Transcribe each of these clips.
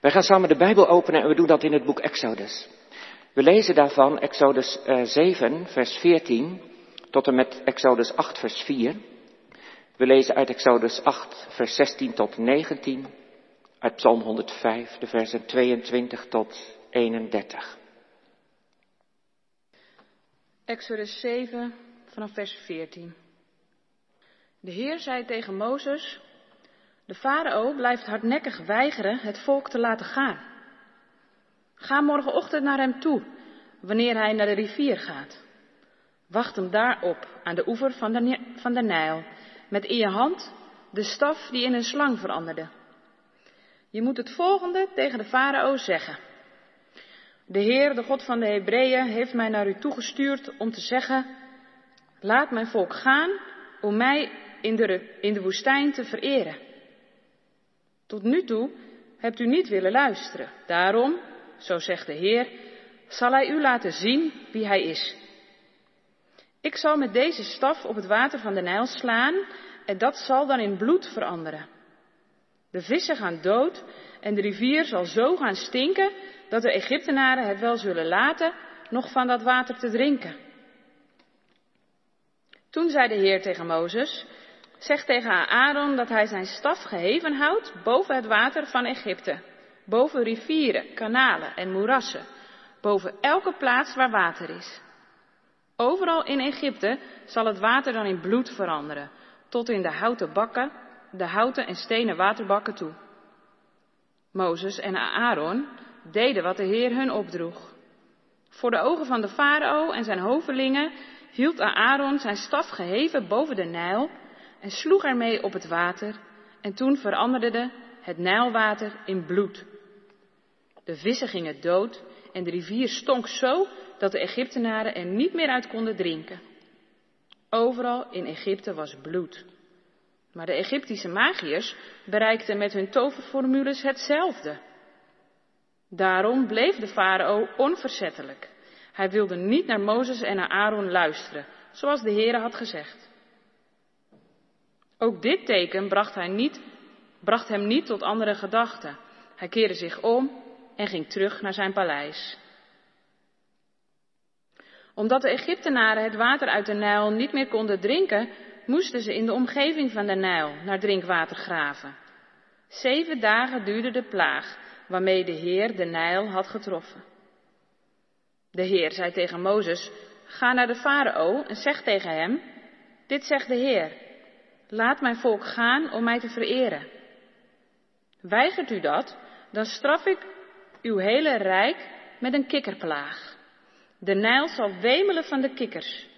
Wij gaan samen de Bijbel openen en we doen dat in het boek Exodus. We lezen daarvan Exodus 7, eh, vers 14 tot en met Exodus 8, vers 4. We lezen uit Exodus 8, vers 16 tot 19, uit Psalm 105, de versen 22 tot 31. Exodus 7, vanaf vers 14. De Heer zei tegen Mozes, de farao blijft hardnekkig weigeren het volk te laten gaan. Ga morgenochtend naar hem toe, wanneer hij naar de rivier gaat. Wacht hem daar op, aan de oever van de, van de Nijl, met in je hand de staf die in een slang veranderde. Je moet het volgende tegen de farao zeggen. De Heer, de God van de Hebreeën, heeft mij naar u toegestuurd om te zeggen, laat mijn volk gaan om mij in de, in de woestijn te vereren. Tot nu toe hebt u niet willen luisteren. Daarom, zo zegt de Heer, zal Hij u laten zien wie Hij is. Ik zal met deze staf op het water van de Nijl slaan en dat zal dan in bloed veranderen. De vissen gaan dood en de rivier zal zo gaan stinken dat de Egyptenaren het wel zullen laten nog van dat water te drinken. Toen zei de Heer tegen Mozes, zeg tegen Aaron dat hij zijn staf geheven houdt boven het water van Egypte, boven rivieren, kanalen en moerassen, boven elke plaats waar water is. Overal in Egypte zal het water dan in bloed veranderen, tot in de houten bakken, de houten en stenen waterbakken toe. Mozes en Aaron deden wat de Heer hun opdroeg. Voor de ogen van de farao en zijn hovelingen hield Aaron zijn staf geheven boven de Nijl en sloeg ermee op het water en toen veranderde het Nijlwater in bloed. De vissen gingen dood en de rivier stonk zo dat de Egyptenaren er niet meer uit konden drinken. Overal in Egypte was bloed. Maar de Egyptische magiërs bereikten met hun toverformules hetzelfde. Daarom bleef de farao onverzettelijk. Hij wilde niet naar Mozes en naar Aaron luisteren, zoals de Heere had gezegd. Ook dit teken bracht, hij niet, bracht hem niet tot andere gedachten. Hij keerde zich om en ging terug naar zijn paleis. Omdat de Egyptenaren het water uit de Nijl niet meer konden drinken, moesten ze in de omgeving van de Nijl naar drinkwater graven. Zeven dagen duurde de plaag waarmee de Heer de Nijl had getroffen. De Heer zei tegen Mozes, ga naar de farao en zeg tegen hem, dit zegt de Heer, laat mijn volk gaan om mij te vereren. Weigert u dat, dan straf ik uw hele rijk met een kikkerplaag. De Nijl zal wemelen van de kikkers.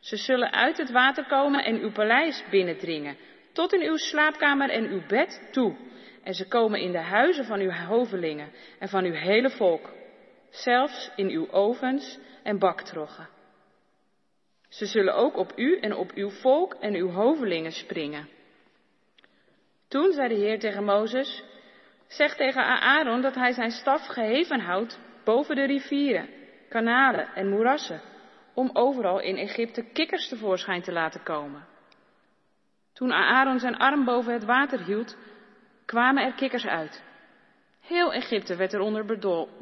Ze zullen uit het water komen en uw paleis binnendringen, tot in uw slaapkamer en uw bed toe. En ze komen in de huizen van uw hovelingen en van uw hele volk, zelfs in uw ovens en baktroggen. Ze zullen ook op u en op uw volk en uw hovelingen springen. Toen zei de Heer tegen Mozes, zeg tegen Aaron dat hij zijn staf geheven houdt boven de rivieren, kanalen en moerassen, om overal in Egypte kikkers tevoorschijn te laten komen. Toen Aaron zijn arm boven het water hield, kwamen er kikkers uit. Heel Egypte werd eronder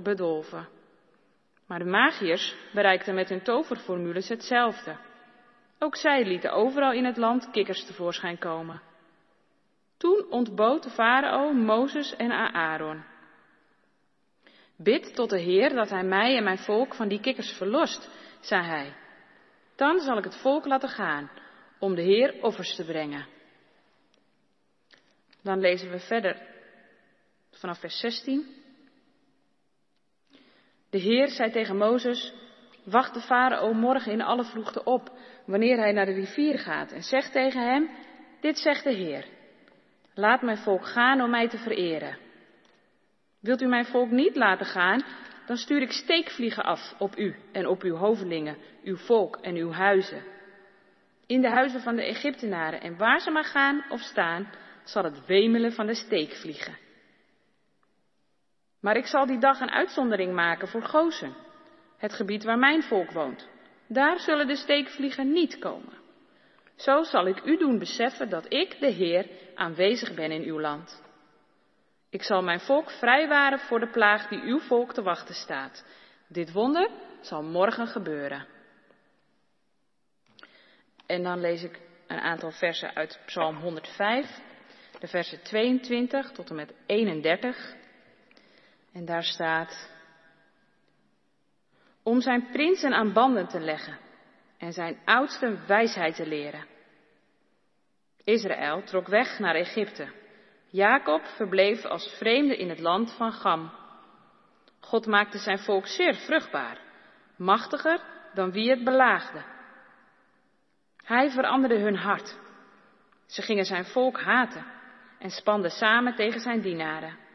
bedolven. Maar de magiërs bereikten met hun toverformules hetzelfde. Ook zij lieten overal in het land kikkers tevoorschijn komen. Toen ontbood de farao Mozes en Aaron. Bid tot de Heer dat hij mij en mijn volk van die kikkers verlost, zei hij. Dan zal ik het volk laten gaan om de Heer offers te brengen. Dan lezen we verder vanaf vers 16. De Heer zei tegen Mozes, wacht de farao morgen in alle vroegte op, wanneer hij naar de rivier gaat, en zeg tegen hem, dit zegt de Heer, laat mijn volk gaan om mij te vereren. Wilt u mijn volk niet laten gaan, dan stuur ik steekvliegen af op u en op uw hovelingen, uw volk en uw huizen. In de huizen van de Egyptenaren en waar ze maar gaan of staan, zal het wemelen van de steekvliegen. Maar ik zal die dag een uitzondering maken voor Gozen, het gebied waar mijn volk woont. Daar zullen de steekvliegen niet komen. Zo zal ik u doen beseffen dat ik, de Heer, aanwezig ben in uw land. Ik zal mijn volk vrijwaren voor de plaag die uw volk te wachten staat. Dit wonder zal morgen gebeuren. En dan lees ik een aantal versen uit Psalm 105, de versen 22 tot en met 31. En daar staat, om zijn prinsen aan banden te leggen en zijn oudste wijsheid te leren. Israël trok weg naar Egypte. Jacob verbleef als vreemde in het land van Gam. God maakte zijn volk zeer vruchtbaar, machtiger dan wie het belaagde. Hij veranderde hun hart. Ze gingen zijn volk haten en spanden samen tegen zijn dienaren.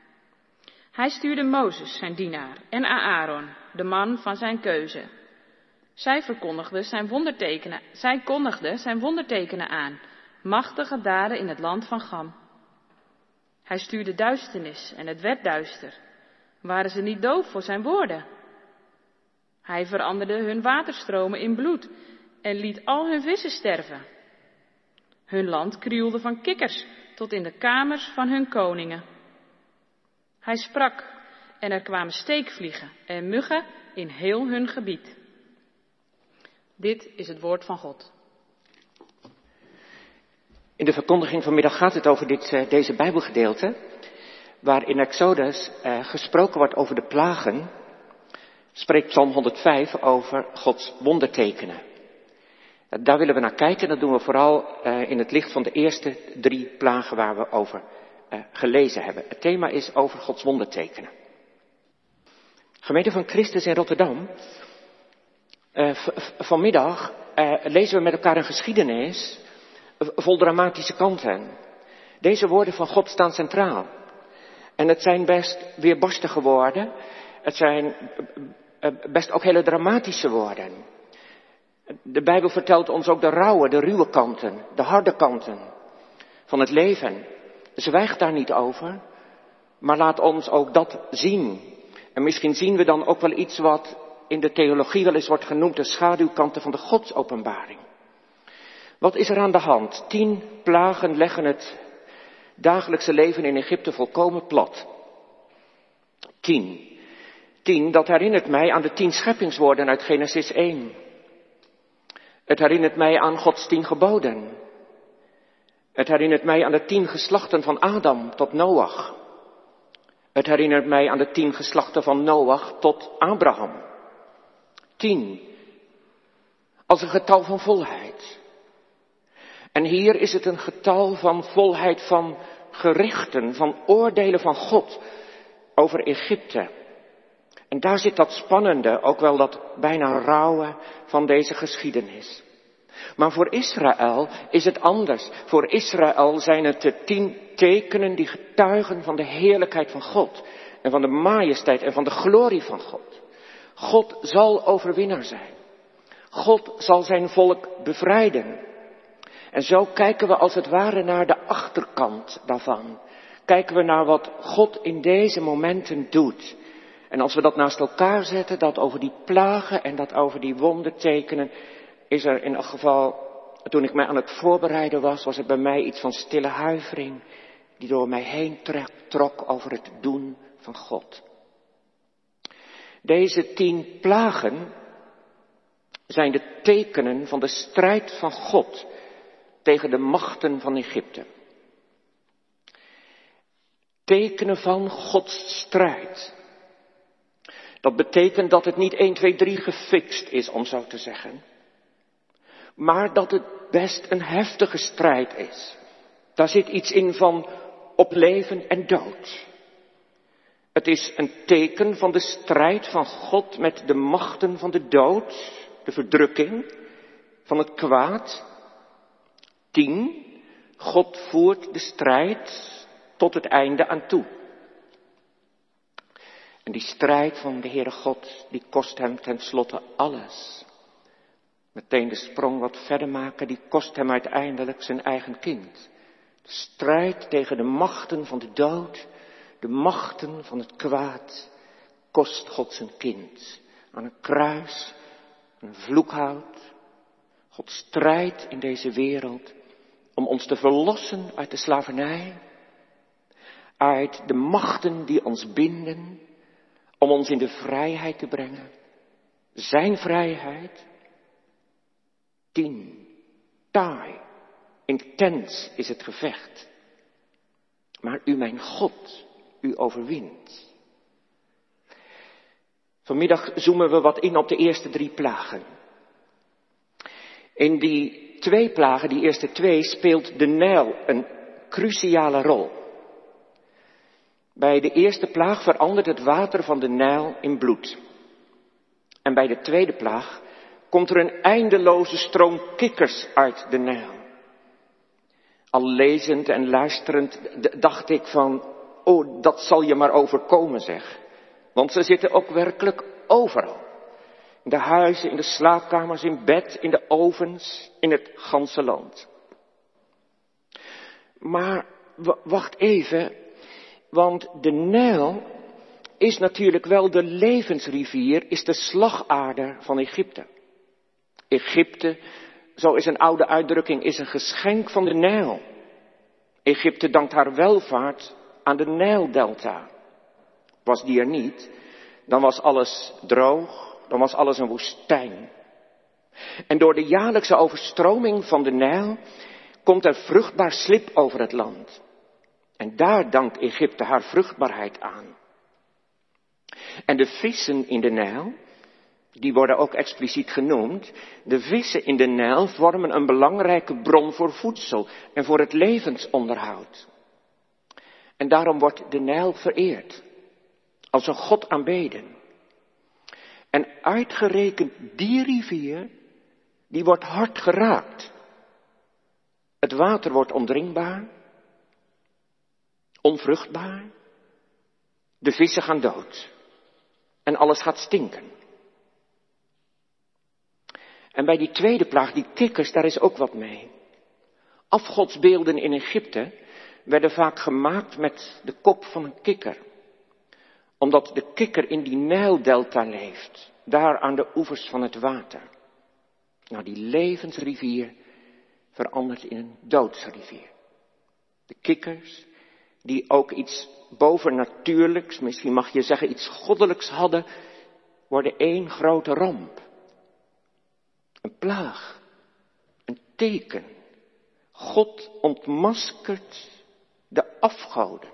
Hij stuurde Mozes, zijn dienaar, en Aaron, de man van zijn keuze. Zij verkondigden zijn wondertekenen, zij kondigden zijn wondertekenen aan, machtige daden in het land van Gam. Hij stuurde duisternis en het werd duister. Waren ze niet doof voor zijn woorden? Hij veranderde hun waterstromen in bloed en liet al hun vissen sterven. Hun land krielde van kikkers tot in de kamers van hun koningen. Hij sprak en er kwamen steekvliegen en muggen in heel hun gebied. Dit is het woord van God. In de verkondiging vanmiddag gaat het over dit, uh, deze Bijbelgedeelte, waar in Exodus uh, gesproken wordt over de plagen, spreekt Psalm 105 over Gods wondertekenen. Daar willen we naar kijken. Dat doen we vooral uh, in het licht van de eerste drie plagen waar we over gelezen hebben. Het thema is over Gods wondertekenen. Gemeente van Christus in Rotterdam. Uh, vanmiddag lezen we met elkaar een geschiedenis vol dramatische kanten. Deze woorden van God staan centraal. En het zijn best weerbarstige woorden. Het zijn best ook hele dramatische woorden. De Bijbel vertelt ons ook de rauwe, de ruwe kanten, de harde kanten van het leven. Zwijg daar niet over, maar laat ons ook dat zien. En misschien zien we dan ook wel iets wat in de theologie wel eens wordt genoemd de schaduwkanten van de godsopenbaring. Wat is er aan de hand? Tien plagen leggen het dagelijkse leven in Egypte volkomen plat. Tien. Tien, dat herinnert mij aan de tien scheppingswoorden uit Genesis 1. Het herinnert mij aan Gods tien geboden. Het herinnert mij aan de tien geslachten van Adam tot Noach. Het herinnert mij aan de tien geslachten van Noach tot Abraham. Tien. Als een getal van volheid. En hier is het een getal van volheid van gerichten, van oordelen van God over Egypte. En daar zit dat spannende, ook wel dat bijna rauwe van deze geschiedenis. Maar voor Israël is het anders. Voor Israël zijn het de tien tekenen die getuigen van de heerlijkheid van God. En van de majesteit en van de glorie van God. God zal overwinnaar zijn. God zal zijn volk bevrijden. En zo kijken we als het ware naar de achterkant daarvan. Kijken we naar wat God in deze momenten doet. En als we dat naast elkaar zetten, dat over die plagen en dat over die wondertekenen, is er in elk geval, toen ik mij aan het voorbereiden was, was er bij mij iets van stille huivering die door mij heen trok over het doen van God. Deze tien plagen zijn de tekenen van de strijd van God tegen de machten van Egypte. Tekenen van Gods strijd. Dat betekent dat het niet 1, 2, 3 gefixt is, om zo te zeggen. Maar dat het best een heftige strijd is. Daar zit iets in van op leven en dood. Het is een teken van de strijd van God met de machten van de dood, de verdrukking, van het kwaad. Tien, God voert de strijd tot het einde aan toe. En die strijd van de Heere God, die kost hem tenslotte alles. Meteen de sprong wat verder maken, die kost hem uiteindelijk zijn eigen kind. De strijd tegen de machten van de dood, de machten van het kwaad, kost God zijn kind. Aan een kruis, een vloekhout. God strijdt in deze wereld om ons te verlossen uit de slavernij, uit de machten die ons binden om ons in de vrijheid te brengen. Zijn vrijheid. Tien. Taai. Intens is het gevecht. Maar u, mijn God, u overwint. Vanmiddag zoomen we wat in op de eerste drie plagen. In die twee plagen, die eerste twee, speelt de Nijl een cruciale rol. Bij de eerste plaag verandert het water van de Nijl in bloed. En bij de tweede plaag komt er een eindeloze stroom kikkers uit de Nijl. Al lezend en luisterend dacht ik van, oh, dat zal je maar overkomen zeg. Want ze zitten ook werkelijk overal. In de huizen, in de slaapkamers, in bed, in de ovens, in het ganse land. Maar wacht even, want de Nijl is natuurlijk wel de levensrivier, is de slagader van Egypte. Egypte, zo is een oude uitdrukking, is een geschenk van de Nijl. Egypte dankt haar welvaart aan de Nijldelta. Was die er niet, dan was alles droog, dan was alles een woestijn. En door de jaarlijkse overstroming van de Nijl komt er vruchtbaar slip over het land. En daar dankt Egypte haar vruchtbaarheid aan. En de vissen in de Nijl, die worden ook expliciet genoemd, de vissen in de Nijl vormen een belangrijke bron voor voedsel en voor het levensonderhoud. En daarom wordt de Nijl vereerd, als een God aanbeden. En uitgerekend die rivier, die wordt hard geraakt. Het water wordt ondringbaar, onvruchtbaar. De vissen gaan dood. En alles gaat stinken. En bij die tweede plaag, die kikkers, daar is ook wat mee. Afgodsbeelden in Egypte werden vaak gemaakt met de kop van een kikker. Omdat de kikker in die Nijldelta leeft, daar aan de oevers van het water. Nou, die levensrivier verandert in een doodsrivier. De kikkers, die ook iets bovennatuurlijks, misschien mag je zeggen iets goddelijks hadden, worden één grote ramp. Een plaag, een teken. God ontmaskert de afgoden.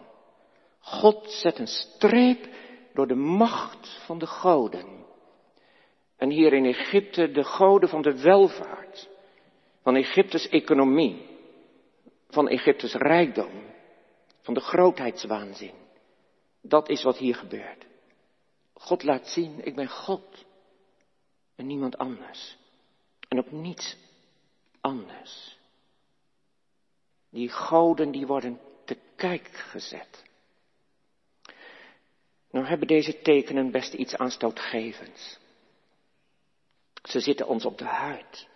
God zet een streep door de macht van de goden. En hier in Egypte de goden van de welvaart, van Egyptes economie, van Egyptes rijkdom, van de grootheidswaanzin. Dat is wat hier gebeurt. God laat zien, ik ben God en niemand anders. En op niets anders. Die goden die worden te kijk gezet. Nou hebben deze tekenen best iets aanstootgevends. Ze zitten ons op de huid.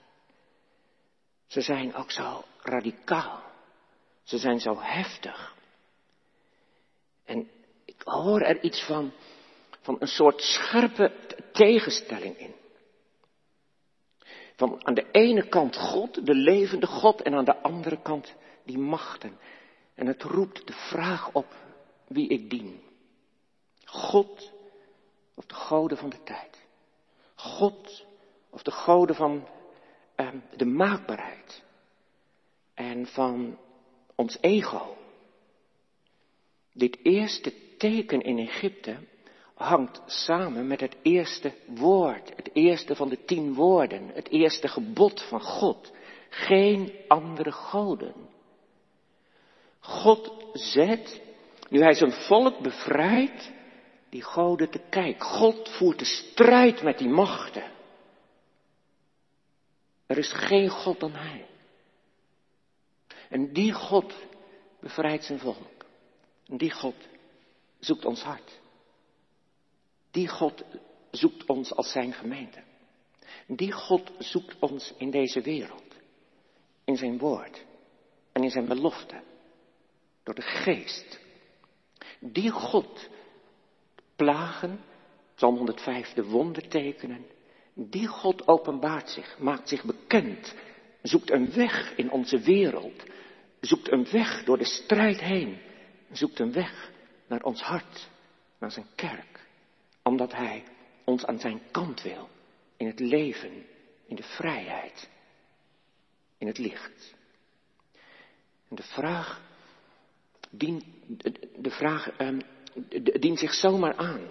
Ze zijn ook zo radicaal. Ze zijn zo heftig. En ik hoor er iets van, van een soort scherpe tegenstelling in. Van aan de ene kant God, de levende God, en aan de andere kant die machten. En het roept de vraag op wie ik dien. God of de goden van de tijd. God of de goden van eh, de maakbaarheid. En van ons ego. Dit eerste teken in Egypte hangt samen met het eerste woord, het eerste van de tien woorden, het eerste gebod van God. Geen andere goden. God zet, nu hij zijn volk bevrijdt, die goden te kijk. God voert de strijd met die machten. Er is geen God dan hij. En die God bevrijdt zijn volk. En die God zoekt ons hart. Die God zoekt ons als zijn gemeente. Die God zoekt ons in deze wereld. In zijn woord. En in zijn belofte. Door de geest. Die God plagen, Psalm 105, de wondertekenen. Die God openbaart zich, maakt zich bekend, zoekt een weg in onze wereld, zoekt een weg door de strijd heen, zoekt een weg naar ons hart, naar zijn kerk, omdat hij ons aan zijn kant wil, in het leven, in de vrijheid, in het licht. En de vraag dient, de vraag um, dient zich zomaar aan,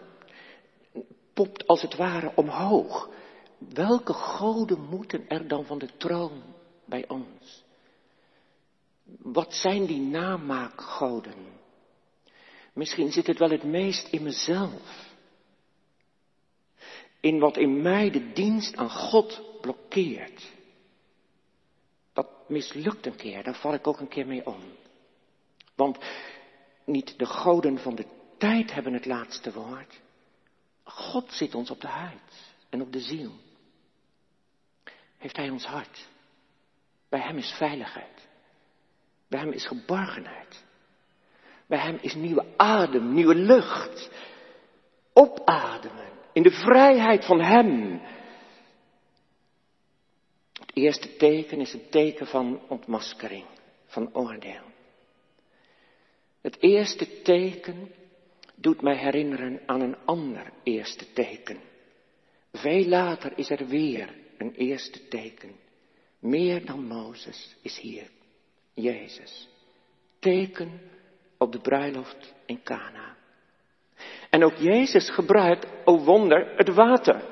popt als het ware omhoog. Welke goden moeten er dan van de troon bij ons? Wat zijn die namaakgoden? Misschien zit het wel het meest in mezelf. In wat in mij de dienst aan God blokkeert. Dat mislukt een keer, daar val ik ook een keer mee om. Want niet de goden van de tijd hebben het laatste woord. God zit ons op de huid en op de ziel. Heeft Hij ons hart. Bij Hem is veiligheid. Bij Hem is geborgenheid. Bij Hem is nieuwe adem, nieuwe lucht. Opademen in de vrijheid van Hem. Het eerste teken is een teken van ontmaskering, van oordeel. Het eerste teken doet mij herinneren aan een ander eerste teken. Veel later is er weer een eerste teken. Meer dan Mozes is hier Jezus. Teken op de bruiloft in Cana. En ook Jezus gebruikt, o wonder, het water.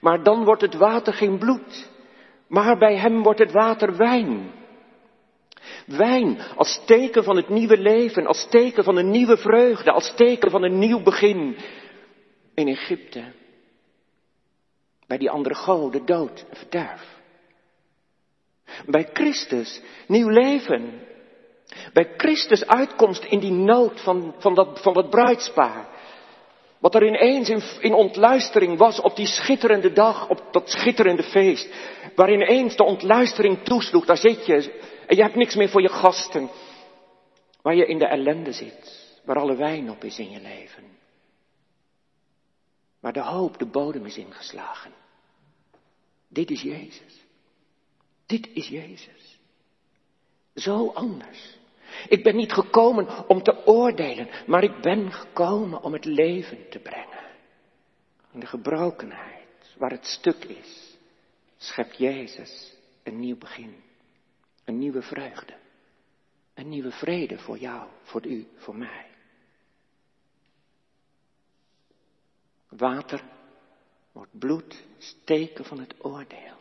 Maar dan wordt het water geen bloed, maar bij hem wordt het water wijn. Wijn als teken van het nieuwe leven, als teken van een nieuwe vreugde, als teken van een nieuw begin. In Egypte, bij die andere goden, dood en verderf. Bij Christus, nieuw leven. Bij Christus uitkomst in die nood van, van, dat, van dat bruidspaar. Wat er ineens in, in ontluistering was op die schitterende dag, op dat schitterende feest. Waar ineens de ontluistering toesloeg, daar zit je en je hebt niks meer voor je gasten. Waar je in de ellende zit, waar alle wijn op is in je leven. Waar de hoop de bodem is ingeslagen. Dit is Jezus. Dit is Jezus. Zo anders. Ik ben niet gekomen om te oordelen, maar ik ben gekomen om het leven te brengen. In de gebrokenheid, waar het stuk is, schept Jezus een nieuw begin. Een nieuwe vreugde. Een nieuwe vrede voor jou, voor u, voor mij. Water wordt bloed, steken van het oordeel.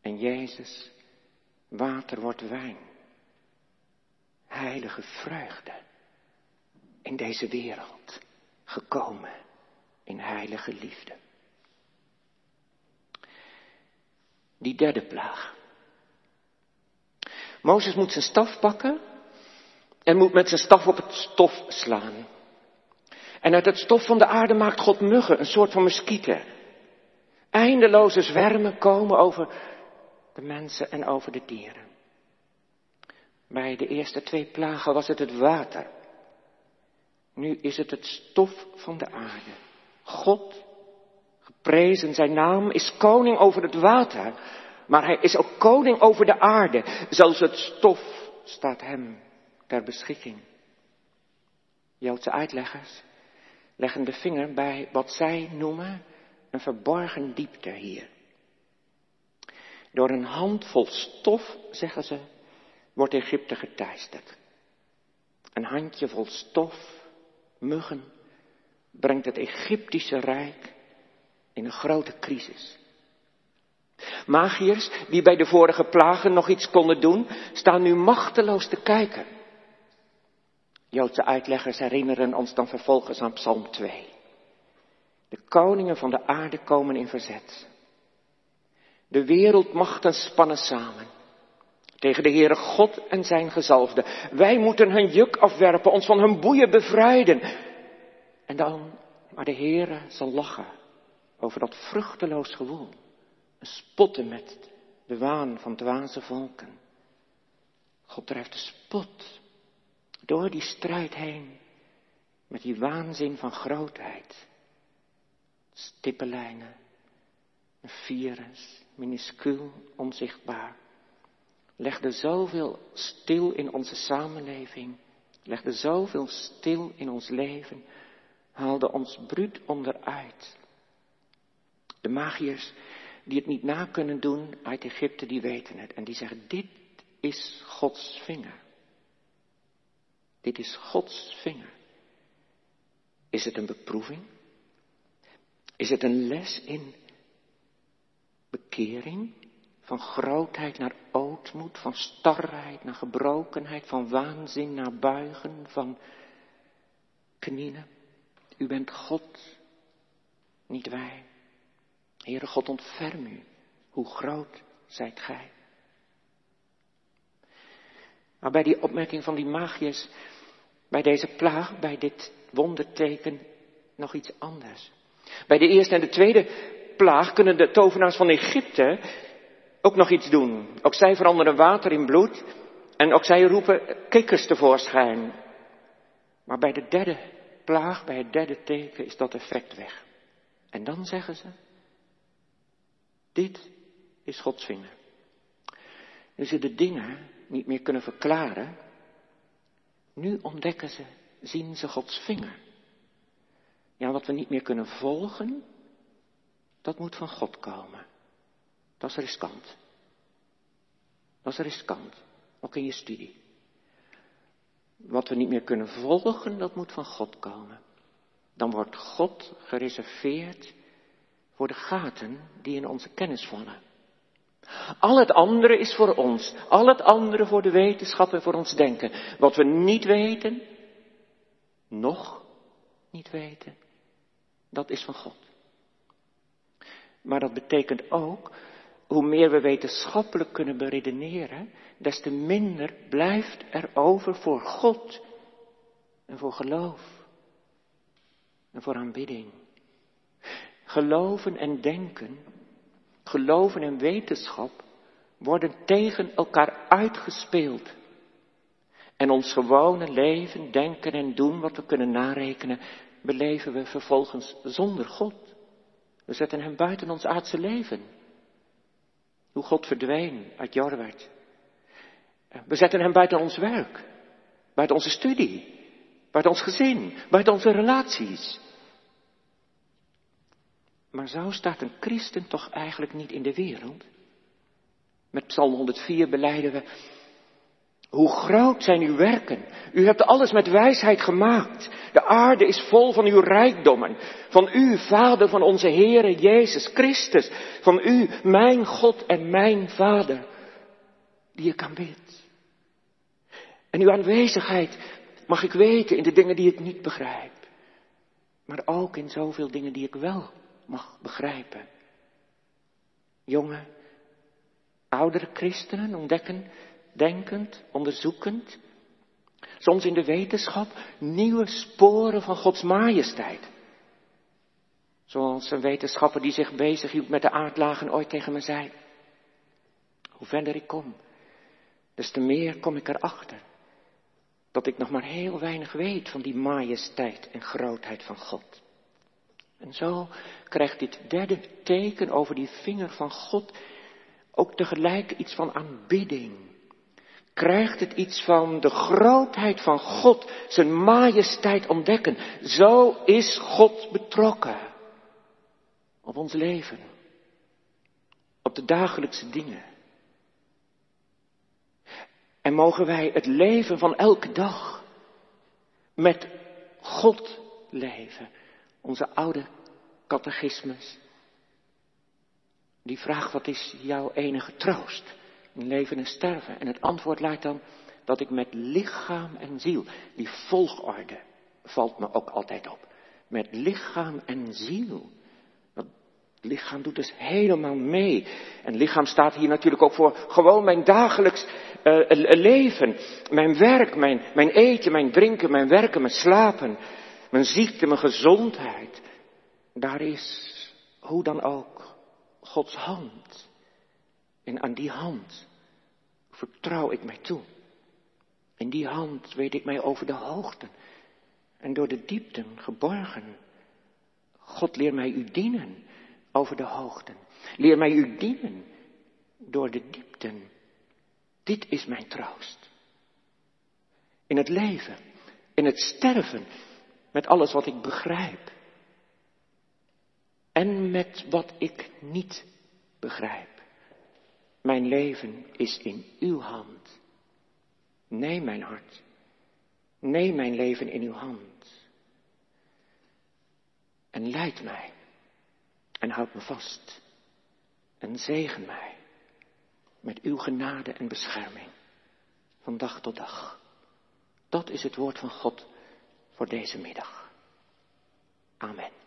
En Jezus, water wordt wijn heilige vreugde in deze wereld gekomen in heilige liefde. Die derde plaag. Mozes moet zijn staf pakken en moet met zijn staf op het stof slaan. En uit het stof van de aarde maakt God muggen, een soort van muskieten. Eindeloze zwermen komen over de mensen en over de dieren. Bij de eerste twee plagen was het het water. Nu is het het stof van de aarde. God, geprezen zijn naam, is koning over het water. Maar hij is ook koning over de aarde. Zelfs het stof staat hem ter beschikking. Joodse uitleggers leggen de vinger bij wat zij noemen een verborgen diepte hier. Door een handvol stof, zeggen ze, wordt Egypte geteisterd. Een handjevol stof, muggen, brengt het Egyptische Rijk in een grote crisis. Magiërs, die bij de vorige plagen nog iets konden doen, staan nu machteloos te kijken. Joodse uitleggers herinneren ons dan vervolgens aan Psalm 2. De koningen van de aarde komen in verzet. De wereldmachten spannen samen. Tegen de Heere God en zijn gezalfde. Wij moeten hun juk afwerpen, ons van hun boeien bevrijden. En dan, maar de Heere zal lachen over dat vruchteloos gewoel. Spotten met de waan van dwaze volken. God drijft de spot door die strijd heen met die waanzin van grootheid. Stippenlijnen, een virus, minuscuul, onzichtbaar legde zoveel stil in onze samenleving legde zoveel stil in ons leven, haalde ons bruut onderuit. De magiërs die het niet na kunnen doen uit Egypte, die weten het. En die zeggen, dit is Gods vinger. Dit is Gods vinger. Is het een beproeving? Is het een les in bekering? Van grootheid naar ootmoed, van starheid naar gebrokenheid, van waanzin naar buigen, van knieën. U bent God, niet wij. Heere God, ontferm u. Hoe groot zijt gij? Maar bij die opmerking van die magiërs, bij deze plaag, bij dit wonderteken, nog iets anders. Bij de eerste en de tweede plaag kunnen de tovenaars van Egypte ook nog iets doen. Ook zij veranderen water in bloed en ook zij roepen kikkers tevoorschijn. Maar bij de derde plaag, bij het derde teken, is dat effect weg. En dan zeggen ze, dit is Gods vinger. Nu ze de dingen niet meer kunnen verklaren, nu ontdekken ze, zien ze Gods vinger. Ja, wat we niet meer kunnen volgen, dat moet van God komen. Dat is riskant. Dat is riskant, ook in je studie. Wat we niet meer kunnen volgen, dat moet van God komen. Dan wordt God gereserveerd voor de gaten die in onze kennis vallen. Al het andere is voor ons. Al het andere voor de wetenschap en voor ons denken. Wat we niet weten, nog niet weten, dat is van God. Maar dat betekent ook, hoe meer we wetenschappelijk kunnen beredeneren, des te minder blijft er over voor God en voor geloof en voor aanbidding. Geloven en denken, geloven en wetenschap worden tegen elkaar uitgespeeld. En ons gewone leven, denken en doen wat we kunnen narekenen, beleven we vervolgens zonder God. We zetten hem buiten ons aardse leven. Hoe God verdween uit Jorwert. We zetten hem buiten ons werk, buiten onze studie, buiten ons gezin, buiten onze relaties. Maar zo staat een christen toch eigenlijk niet in de wereld? Met Psalm 104 beleiden we, hoe groot zijn uw werken? U hebt alles met wijsheid gemaakt. De aarde is vol van uw rijkdommen. Van u, Vader van onze Heere Jezus Christus. Van u, mijn God en mijn Vader, die ik aanbid. En uw aanwezigheid mag ik weten in de dingen die ik niet begrijp. Maar ook in zoveel dingen die ik wel mag begrijpen. Jonge, oudere christenen ontdekken, denkend, onderzoekend, soms in de wetenschap, nieuwe sporen van Gods majesteit. Zoals een wetenschapper die zich bezighield met de aardlagen ooit tegen me zei. Hoe verder ik kom, des te meer kom ik erachter dat ik nog maar heel weinig weet van die majesteit en grootheid van God. En zo krijgt dit derde teken over die vinger van God ook tegelijk iets van aanbidding. Krijgt het iets van de grootheid van God, zijn majesteit ontdekken. Zo is God betrokken op ons leven, op de dagelijkse dingen. En mogen wij het leven van elke dag met God leven onze oude catechismus. Die vraagt, wat is jouw enige troost leven en sterven? En het antwoord luidt dan, dat ik met lichaam en ziel, die volgorde valt me ook altijd op. Met lichaam en ziel. Dat lichaam doet dus helemaal mee. En lichaam staat hier natuurlijk ook voor gewoon mijn dagelijks uh, leven. Mijn werk, mijn, mijn eten, mijn drinken, mijn werken, mijn slapen mijn ziekte, mijn gezondheid. Daar is, hoe dan ook, Gods hand. En aan die hand vertrouw ik mij toe. In die hand weet ik mij over de hoogten en door de diepten geborgen. God leer mij u dienen over de hoogten. Leer mij u dienen door de diepten. Dit is mijn troost. In het leven In het sterven met alles wat ik begrijp. En met wat ik niet begrijp. Mijn leven is in uw hand. Neem mijn hart. Neem mijn leven in uw hand. En leid mij. En houd me vast. En zegen mij. Met uw genade en bescherming. Van dag tot dag. Dat is het woord van God voor deze middag. Amen.